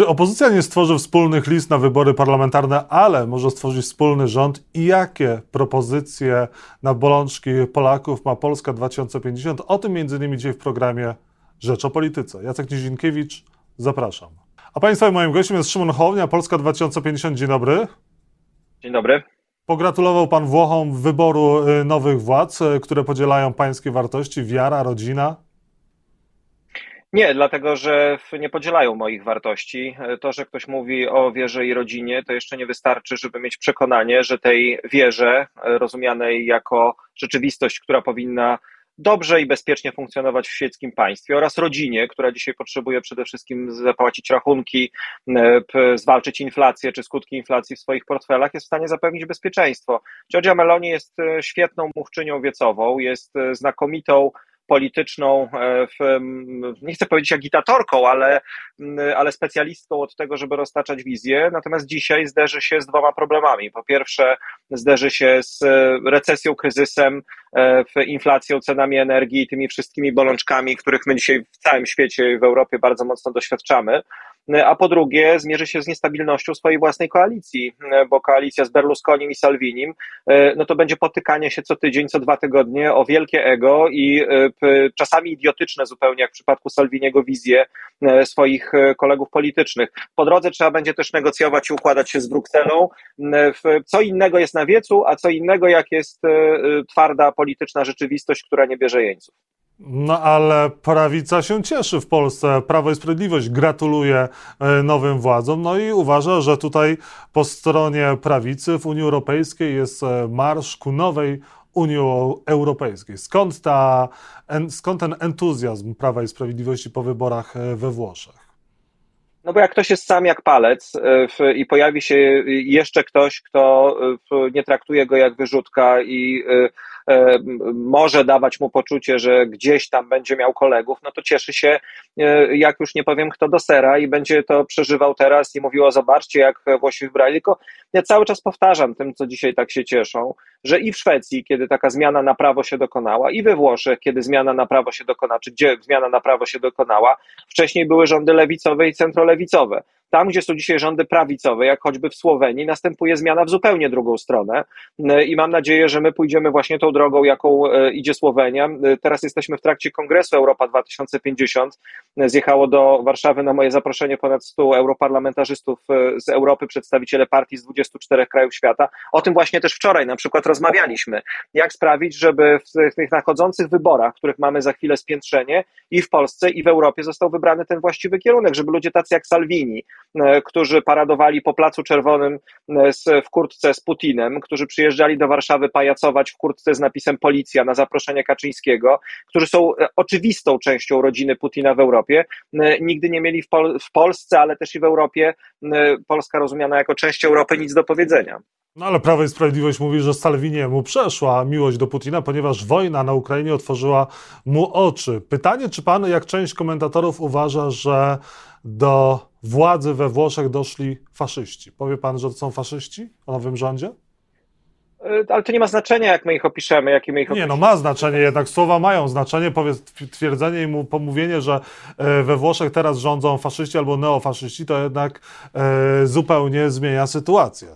Czy opozycja nie stworzy wspólnych list na wybory parlamentarne, ale może stworzyć wspólny rząd? I jakie propozycje na bolączki Polaków ma Polska 2050? O tym między innymi dzisiaj w programie Rzecz o Polityce. Jacek Nizinkiewicz, zapraszam. A Państwa moim gościem jest Szymon Hołownia, Polska 2050. Dzień dobry. Dzień dobry. Pogratulował Pan Włochom wyboru y, nowych władz, y, które podzielają pańskie wartości, wiara, rodzina. Nie, dlatego że nie podzielają moich wartości. To, że ktoś mówi o wierze i rodzinie, to jeszcze nie wystarczy, żeby mieć przekonanie, że tej wierze, rozumianej jako rzeczywistość, która powinna dobrze i bezpiecznie funkcjonować w świeckim państwie oraz rodzinie, która dzisiaj potrzebuje przede wszystkim zapłacić rachunki, zwalczyć inflację czy skutki inflacji w swoich portfelach, jest w stanie zapewnić bezpieczeństwo. Giorgia Meloni jest e, świetną mówczynią wiecową, jest e, znakomitą polityczną, e, w, nie chcę powiedzieć agitatorką, ale, ale specjalistką od tego, żeby roztaczać wizję. Natomiast dzisiaj zderzy się z dwoma problemami. Po pierwsze, zderzy się z recesją, kryzysem, e, inflacją, cenami energii i tymi wszystkimi bolączkami, których my dzisiaj w całym świecie i w Europie bardzo mocno doświadczamy a po drugie zmierzy się z niestabilnością swojej własnej koalicji, bo koalicja z Berlusconim i Salvinim, e, no to będzie potykanie się co tydzień, co dwa tygodnie o wielkie ego i e, czasami idiotyczne zupełnie, jak w przypadku Salviniego, wizje e, swoich kolegów politycznych. Po drodze trzeba będzie też negocjować i układać się z Brukselą. Co innego jest na wiecu, a co innego jak jest twarda polityczna rzeczywistość, która nie bierze jeńców. No ale prawica się cieszy w Polsce. Prawo i Sprawiedliwość gratuluje e, nowym władzom, no i uważa, że tutaj po stronie prawicy w Unii Europejskiej jest e, marsz ku nowej Unii Europejskiej. Skąd, ta, skąd ten entuzjazm Prawa i Sprawiedliwości po wyborach e, we Włoszech? No bo jak ktoś jest sam jak palec w, i pojawi się jeszcze ktoś, kto w, nie traktuje go jak wyrzutka i może dawać mu poczucie, że gdzieś tam będzie miał kolegów, no to cieszy się, e, jak już nie powiem kto do sera i będzie to przeżywał teraz i mówiło, zobaczcie jak Włosi wybrali, tylko ja cały czas powtarzam tym, co dzisiaj tak się cieszą, że i w Szwecji, kiedy taka zmiana na prawo się dokonała, i we Włoszech, kiedy zmiana na prawo się dokonała, czy gdzie zmiana na prawo się dokonała, wcześniej były rządy lewicowe i centrolewicowe. Tam, gdzie są dzisiaj rządy prawicowe, jak choćby w Słowenii, następuje zmiana w zupełnie drugą stronę e, i mam nadzieję, że my pójdziemy właśnie tą drogą, jaką e, idzie Słowenia. E, teraz jesteśmy w trakcie Kongresu Europa 2050. Zjechało do Warszawy na moje zaproszenie ponad 100 europarlamentarzystów z Europy, przedstawiciele partii z 24 krajów świata. O tym właśnie też wczoraj na przykład rozmawialiśmy. Jak sprawić, żeby w tych nadchodzących wyborach, których mamy za chwilę spiętrzenie i w Polsce, i w Europie został wybrany ten właściwy kierunek, żeby ludzie tacy jak Salvini, którzy paradowali po Placu Czerwonym e, w kurtce z Putinem, którzy przyjeżdżali do Warszawy pajacować w kurtce z napisem Policja na zaproszenie Kaczyńskiego, którzy są e, oczywistą częścią rodziny Putina w Europie, nigdy nie mieli w, Pol w Polsce, ale też i w Europie, Polska rozumiana jako część Europy, nic do powiedzenia. No ale Prawo i Sprawiedliwość mówi, że Salvinie mu przeszła miłość do Putina, ponieważ wojna na Ukrainie otworzyła mu oczy. Pytanie, czy pan, jak część komentatorów, uważa, że do władzy we Włoszech doszli faszyści? Powie pan, że to są faszyści o nowym rządzie? E, ale to nie ma znaczenia, jak my ich opiszemy, jakie my ich opiszemy. Nie, no ma znaczenie, jednak słowa mają znaczenie. Powiedz, twierdzenie i pomówienie, że e, we Włoszech teraz rządzą faszyści albo neofaszyści, to jednak e, zupełnie zmienia sytuację.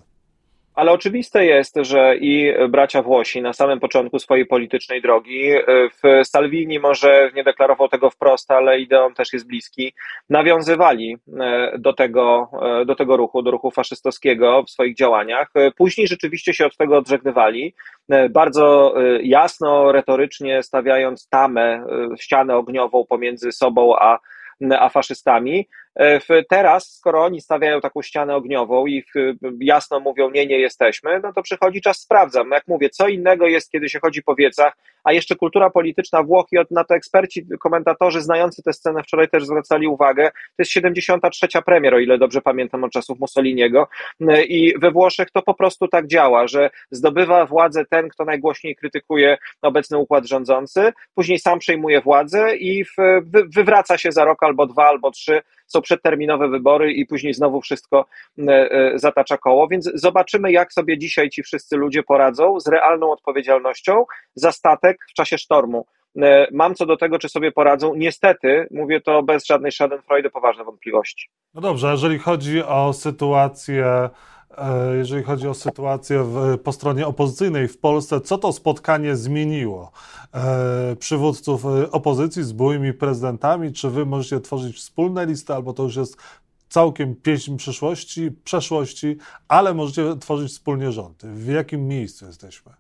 Ale oczywiste jest, że i bracia Włosi na samym początku swojej politycznej drogi, w Salvini może nie deklarował tego wprost, ale ideą też jest bliski, nawiązywali e, do tego, e, do tego ruchu, do ruchu faszystowskiego w swoich działaniach. Później rzeczywiście się od tego odżegnywali, bardzo jasno, retorycznie stawiając tamę, ścianę ogniową pomiędzy sobą a a faszystami. E, teraz, skoro oni stawiają taką ścianę ogniową i jasno mówią, nie, nie jesteśmy, no to przychodzi czas sprawdzam. Jak mówię, co innego jest, kiedy się chodzi po wiecach, a jeszcze kultura polityczna Włoch i na to eksperci, komentatorzy znający tę scenę wczoraj też zwracali uwagę, to jest 73. premier, o ile dobrze pamiętam od czasów Mussoliniego e, i we Włoszech to po prostu tak działa, że zdobywa władzę ten, kto najgłośniej krytykuje obecny układ rządzący, później sam przejmuje władzę i wywraca się za rok albo dwa, albo trzy są przedterminowe wybory i później znowu wszystko e, e, zatacza koło, więc zobaczymy, jak sobie dzisiaj ci wszyscy ludzie poradzą z realną odpowiedzialnością za statek w czasie sztormu. Mam co do tego, czy sobie poradzą. Niestety, mówię to bez żadnej schadenfreude, poważne wątpliwości. No dobrze, jeżeli chodzi o sytuację E, jeżeli chodzi o sytuację w, po stronie opozycyjnej w Polsce, co to spotkanie zmieniło? E, przywódców e, opozycji z byłymi prezydentami, czy wy możecie tworzyć wspólne listy, albo to już jest całkiem pieśń przyszłości, przeszłości, ale możecie tworzyć wspólnie rządy. W jakim miejscu jesteśmy?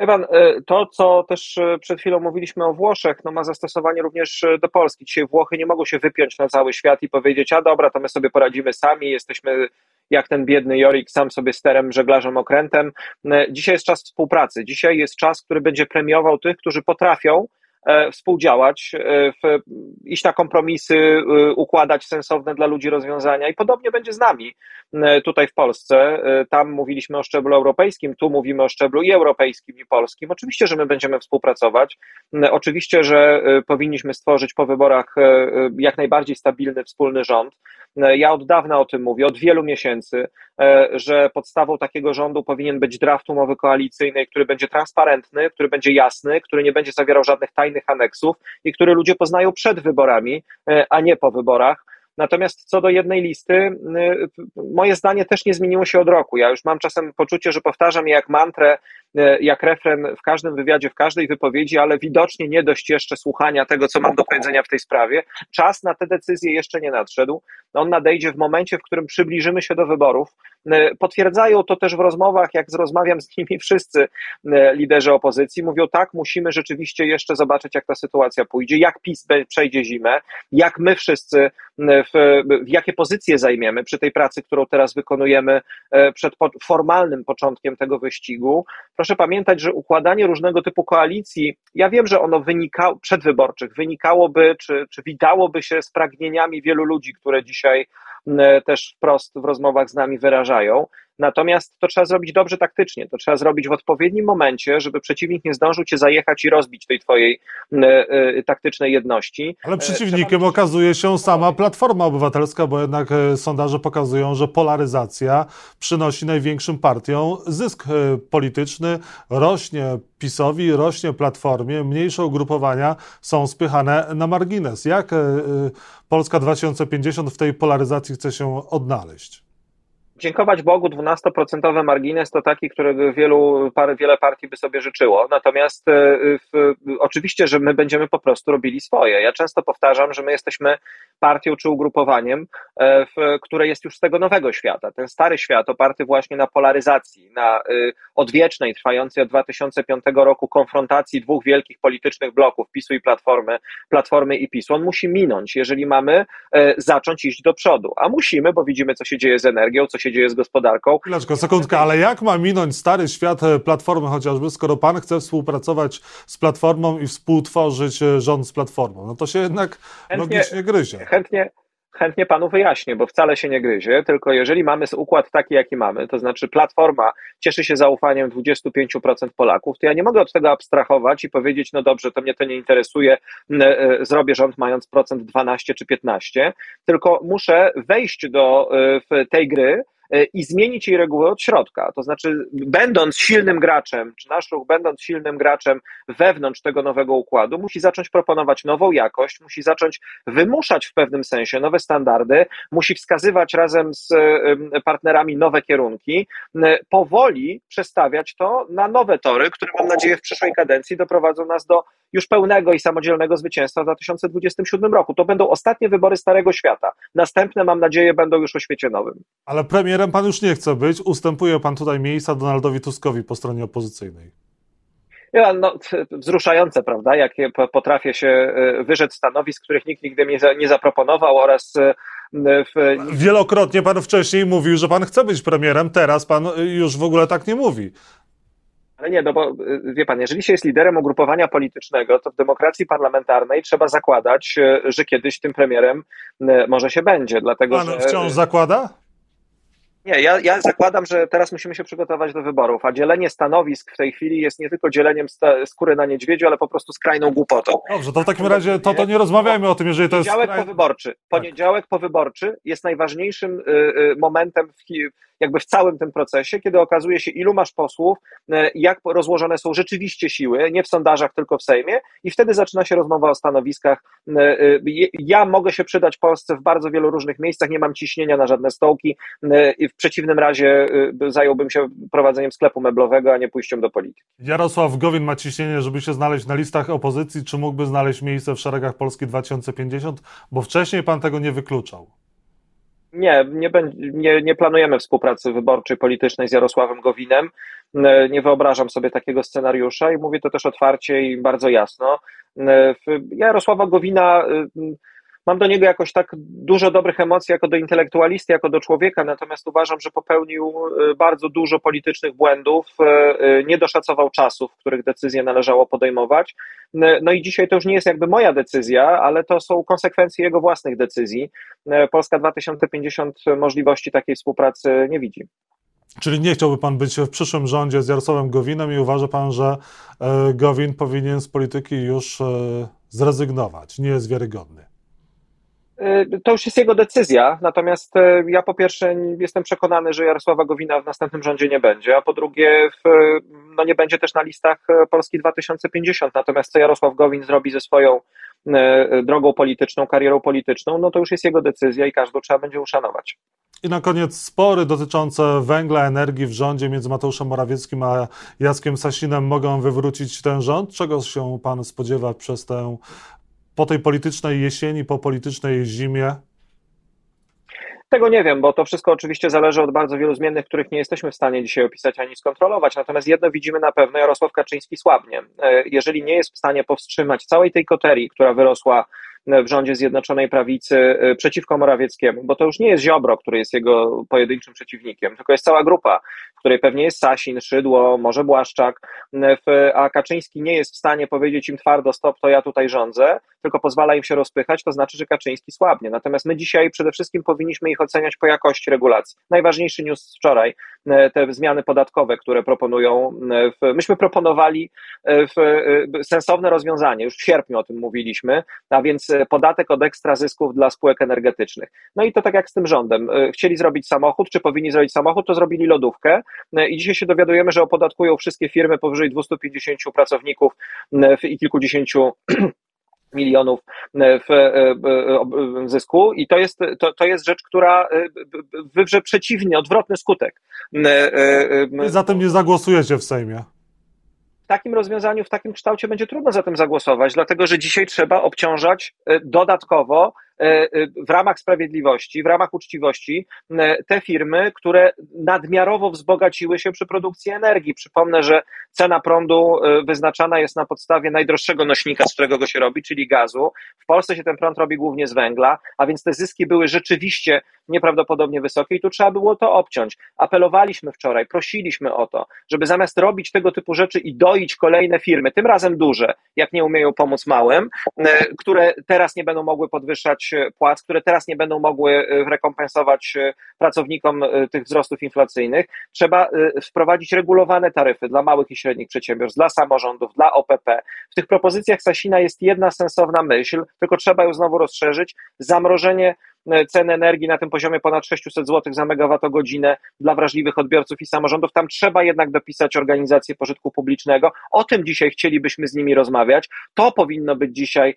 Ewan, to co też przed chwilą mówiliśmy o Włoszech, no ma zastosowanie również do Polski. Dzisiaj Włochy nie mogą się wypiąć na cały świat i powiedzieć, a dobra, to my sobie poradzimy sami, jesteśmy jak ten biedny Jorik sam sobie sterem, żeglarzem, okrętem. E, dzisiaj jest czas współpracy. Dzisiaj jest czas, który będzie premiował tych, którzy potrafią E, współdziałać, e, iść na kompromisy, e, układać sensowne dla ludzi rozwiązania i podobnie będzie z nami tutaj w Polsce. Tam mówiliśmy o szczeblu europejskim, tu mówimy o szczeblu i europejskim, i polskim. Oczywiście, że my będziemy współpracować. Oczywiście, że powinniśmy stworzyć po wyborach jak najbardziej stabilny wspólny rząd. Ja od dawna o tym mówię, od wielu miesięcy, że podstawą takiego rządu powinien być draft umowy koalicyjnej, który będzie transparentny, który będzie jasny, który nie będzie zawierał żadnych tajnych aneksów i które ludzie poznają przed wyborami, e, a nie po wyborach. Natomiast co do jednej listy, e, moje zdanie też nie zmieniło się od roku. Ja już mam czasem poczucie, że powtarzam je jak mantrę, e, jak refren w każdym wywiadzie, w każdej wypowiedzi, ale widocznie nie dość jeszcze słuchania tego, co mam do powiedzenia w tej sprawie. Czas na te decyzje jeszcze nie nadszedł. On nadejdzie w momencie, w którym przybliżymy się do wyborów. E, potwierdzają to też w rozmowach, jak rozmawiam z nimi wszyscy e, liderzy opozycji. Mówią tak, musimy rzeczywiście jeszcze zobaczyć, jak ta sytuacja pójdzie, jak PiS przejdzie zimę, jak my wszyscy, e, w, w jakie pozycje zajmiemy przy tej pracy, którą teraz wykonujemy przed formalnym początkiem tego wyścigu. Proszę pamiętać, że układanie różnego typu koalicji, ja wiem, że ono wynikało, przedwyborczych, wynikałoby, czy, czy witałoby się z pragnieniami wielu ludzi, które dzisiaj też wprost w rozmowach z nami wyrażają. Natomiast to trzeba zrobić dobrze taktycznie, to trzeba zrobić w odpowiednim momencie, żeby przeciwnik nie zdążył cię zajechać i rozbić tej twojej y, taktycznej jedności. Ale e, przeciwnikiem trzeba... okazuje się sama Platforma Obywatelska, bo jednak sondaże pokazują, że polaryzacja przynosi największym partiom zysk polityczny, rośnie PiSowi, rośnie Platformie, mniejsze ugrupowania są spychane na margines. Jak Polska 2050 w tej polaryzacji chce się odnaleźć? Dziękować Bogu 12% margines to taki, którego wielu, parę, wiele partii by sobie życzyło. Natomiast e, w, oczywiście, że my będziemy po prostu robili swoje. Ja często powtarzam, że my jesteśmy partią czy ugrupowaniem, e, w, które jest już z tego nowego świata. Ten stary świat oparty właśnie na polaryzacji, na y, odwiecznej, trwającej od 2005 roku konfrontacji dwóch wielkich politycznych bloków, PiSu i Platformy, Platformy i PiSu. On musi minąć, jeżeli mamy zacząć iść do przodu. A musimy, bo widzimy, co się dzieje z energią, co się się dzieje z gospodarką. Chwileczkę, sekundkę, ale jak ma minąć stary świat e, Platformy chociażby, skoro pan chce współpracować z Platformą i współtworzyć e, rząd z Platformą? No to się jednak chętnie, logicznie gryzie. Chętnie, chętnie panu wyjaśnię, bo wcale się nie gryzie, tylko jeżeli mamy układ taki, jaki mamy, to znaczy platforma cieszy się zaufaniem 25% Polaków, to ja nie mogę od tego abstrahować i powiedzieć, no dobrze, to mnie to nie interesuje, e, zrobię rząd mając procent 12 czy 15, tylko muszę wejść do tej gry, i zmienić jej reguły od środka. To znaczy, będąc silnym graczem, czy nasz ruch, będąc silnym graczem wewnątrz tego nowego układu, musi zacząć proponować nową jakość, musi zacząć wymuszać w pewnym sensie nowe standardy, musi wskazywać razem z partnerami nowe kierunki, powoli przestawiać to na nowe tory, które mam nadzieję w przyszłej kadencji doprowadzą nas do już pełnego i samodzielnego zwycięstwa w 2027 roku. To będą ostatnie wybory Starego Świata. Następne, mam nadzieję, będą już o świecie nowym. Ale premierem pan już nie chce być. Ustępuje pan tutaj miejsca Donaldowi Tuskowi po stronie opozycyjnej. Ja, no, wzruszające, prawda? Jakie potrafię się e, wyrzec stanowisk, których nikt nigdy mi nie zaproponował oraz e, w... Wielokrotnie pan wcześniej mówił, że pan chce być premierem, teraz pan już w ogóle tak nie mówi. Ale nie, no bo y, wie pan, jeżeli się jest liderem ugrupowania politycznego, to w demokracji parlamentarnej trzeba zakładać, y, że kiedyś tym premierem y, może się będzie. Dlatego, pan że... wciąż zakłada? Nie, ja, ja zakładam, że teraz musimy się przygotować do wyborów, a dzielenie stanowisk w tej chwili jest nie tylko dzieleniem skóry na niedźwiedziu, ale po prostu skrajną głupotą. Dobrze, to w takim razie to, to nie rozmawiajmy o tym, jeżeli to jest... Poniedziałek powyborczy. Poniedziałek powyborczy jest najważniejszym y, y, momentem w, jakby w całym tym procesie, kiedy okazuje się, ilu masz posłów, y, jak rozłożone są rzeczywiście siły, nie w sondażach, tylko w Sejmie, i wtedy zaczyna się rozmowa o stanowiskach. Ja mogę się przydać Polsce w bardzo wielu różnych miejscach, nie mam ciśnienia na żadne stołki, w przeciwnym razie zająłbym się prowadzeniem sklepu meblowego, a nie pójściem do polityki. Jarosław Gowin ma ciśnienie, żeby się znaleźć na listach opozycji, czy mógłby znaleźć miejsce w szeregach Polski 2050, bo wcześniej pan tego nie wykluczał. Nie, nie, nie, nie planujemy współpracy wyborczej, politycznej z Jarosławem Gowinem. Nie wyobrażam sobie takiego scenariusza i mówię to też otwarcie i bardzo jasno. Jarosława Gowina mam do niego jakoś tak dużo dobrych emocji jako do intelektualisty, jako do człowieka, natomiast uważam, że popełnił y, bardzo dużo politycznych błędów, y, y, nie doszacował czasów, w których decyzje należało podejmować. No i dzisiaj to już nie jest jakby moja decyzja, ale to są konsekwencje jego własnych decyzji. Polska 2050 możliwości takiej współpracy nie widzi. Czyli nie chciałby pan być w przyszłym rządzie z Jarosławem Gowinem i uważa pan, że Gowin powinien z polityki już zrezygnować, nie jest wiarygodny? Y, to już jest jego decyzja, natomiast y, ja po pierwsze jestem przekonany, że Jarosława Gowina w następnym rządzie nie będzie, a po drugie w, no nie będzie też na listach y, Polski 2050. Natomiast co Jarosław Gowin zrobi ze swoją drogą polityczną, karierą polityczną, no to już jest jego decyzja i każdą trzeba będzie uszanować. I na koniec spory dotyczące węgla, energii w rządzie między Mateuszem Morawieckim a Jackiem Sasinem mogą wywrócić ten rząd. Czego się pan spodziewa przez tę po tej politycznej jesieni, po politycznej zimie? Tego nie wiem, bo to wszystko oczywiście zależy od bardzo wielu zmiennych, których nie jesteśmy w stanie dzisiaj opisać ani skontrolować. Natomiast jedno widzimy na pewno, Jarosław Kaczyński słabnie. E, jeżeli nie jest w stanie powstrzymać całej tej koterii, która wyrosła w rządzie Zjednoczonej Prawicy e, przeciwko Morawieckiemu, bo to już nie jest Ziobro, który jest jego pojedynczym przeciwnikiem, tylko jest cała grupa, w której pewnie jest Sasin, Szydło, może Błaszczak, a Kaczyński nie jest w stanie powiedzieć im twardo stop, to ja tutaj rządzę, tylko pozwala im się rozpychać, to znaczy, że Kaczyński słabnie. Natomiast my dzisiaj przede wszystkim powinniśmy ich oceniać po jakości regulacji. Najważniejszy news wczoraj, te zmiany podatkowe, które proponują, myśmy proponowali sensowne rozwiązanie, już w sierpniu o tym mówiliśmy, a więc podatek od ekstra zysków dla spółek energetycznych. No i to tak jak z tym rządem. E, chcieli zrobić samochód, czy powinni zrobić samochód, to zrobili lodówkę e, i dzisiaj się dowiadujemy, że opodatkują wszystkie firmy powyżej 250 pracowników e, i kilkudziesięciu milionów w zysku i to jest, to, to jest rzecz, która wywrze przeciwnie, odwrotny skutek. Zatem nie zagłosujecie w Sejmie takim rozwiązaniu, w takim kształcie będzie trudno za tym zagłosować, dlatego że dzisiaj trzeba obciążać e, dodatkowo E, e, w ramach sprawiedliwości, w ramach uczciwości e, te firmy, które nadmiarowo wzbogaciły się przy produkcji energii. Przypomnę, że cena prądu wyznaczana jest na podstawie najdroższego nośnika, z którego go się robi, czyli gazu. W Polsce się ten prąd robi głównie z węgla, a więc te zyski były rzeczywiście nieprawdopodobnie wysokie i tu trzeba było to obciąć. Apelowaliśmy wczoraj, prosiliśmy o to, żeby zamiast robić tego typu rzeczy i doić kolejne firmy, tym razem duże, jak nie umieją pomóc małym, które teraz nie będą mogły podwyższać płac, które teraz nie będą mogły e, rekompensować e, pracownikom e, tych wzrostów inflacyjnych. Trzeba wprowadzić regulowane taryfy dla małych i średnich przedsiębiorstw, dla samorządów, dla OPP. W tych propozycjach Sasina jest jedna sensowna myśl, tylko trzeba ją znowu rozszerzyć. Zamrożenie E, ceny energii na tym poziomie ponad 600 zł za megawattogodzinę dla wrażliwych odbiorców i samorządów. Tam trzeba jednak dopisać organizację pożytku publicznego. O tym dzisiaj chcielibyśmy z nimi rozmawiać. To powinno być dzisiaj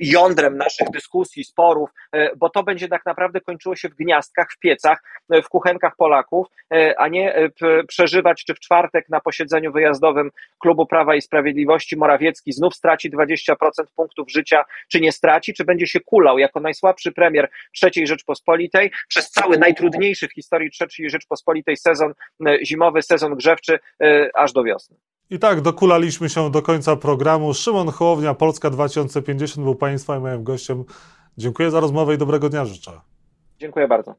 jądrem naszych dyskusji, sporów, e, bo to będzie tak naprawdę kończyło się w gniazdkach, w piecach, e, w kuchenkach Polaków, a nie przeżywać, czy w czwartek na posiedzeniu wyjazdowym Klubu Prawa i Sprawiedliwości Morawiecki znów straci 20% punktów życia, czy nie straci, czy będzie się kulał jako najsłabszy premier III Rzeczpospolitej przez cały najtrudniejszy w historii III Rzeczpospolitej sezon e, zimowy, sezon grzewczy e, aż do wiosny. I tak, dokulaliśmy się do końca programu. Szymon Hołownia, Polska 2050 był Państwa i moim gościem. Dziękuję za rozmowę i dobrego dnia życzę. Dziękuję bardzo.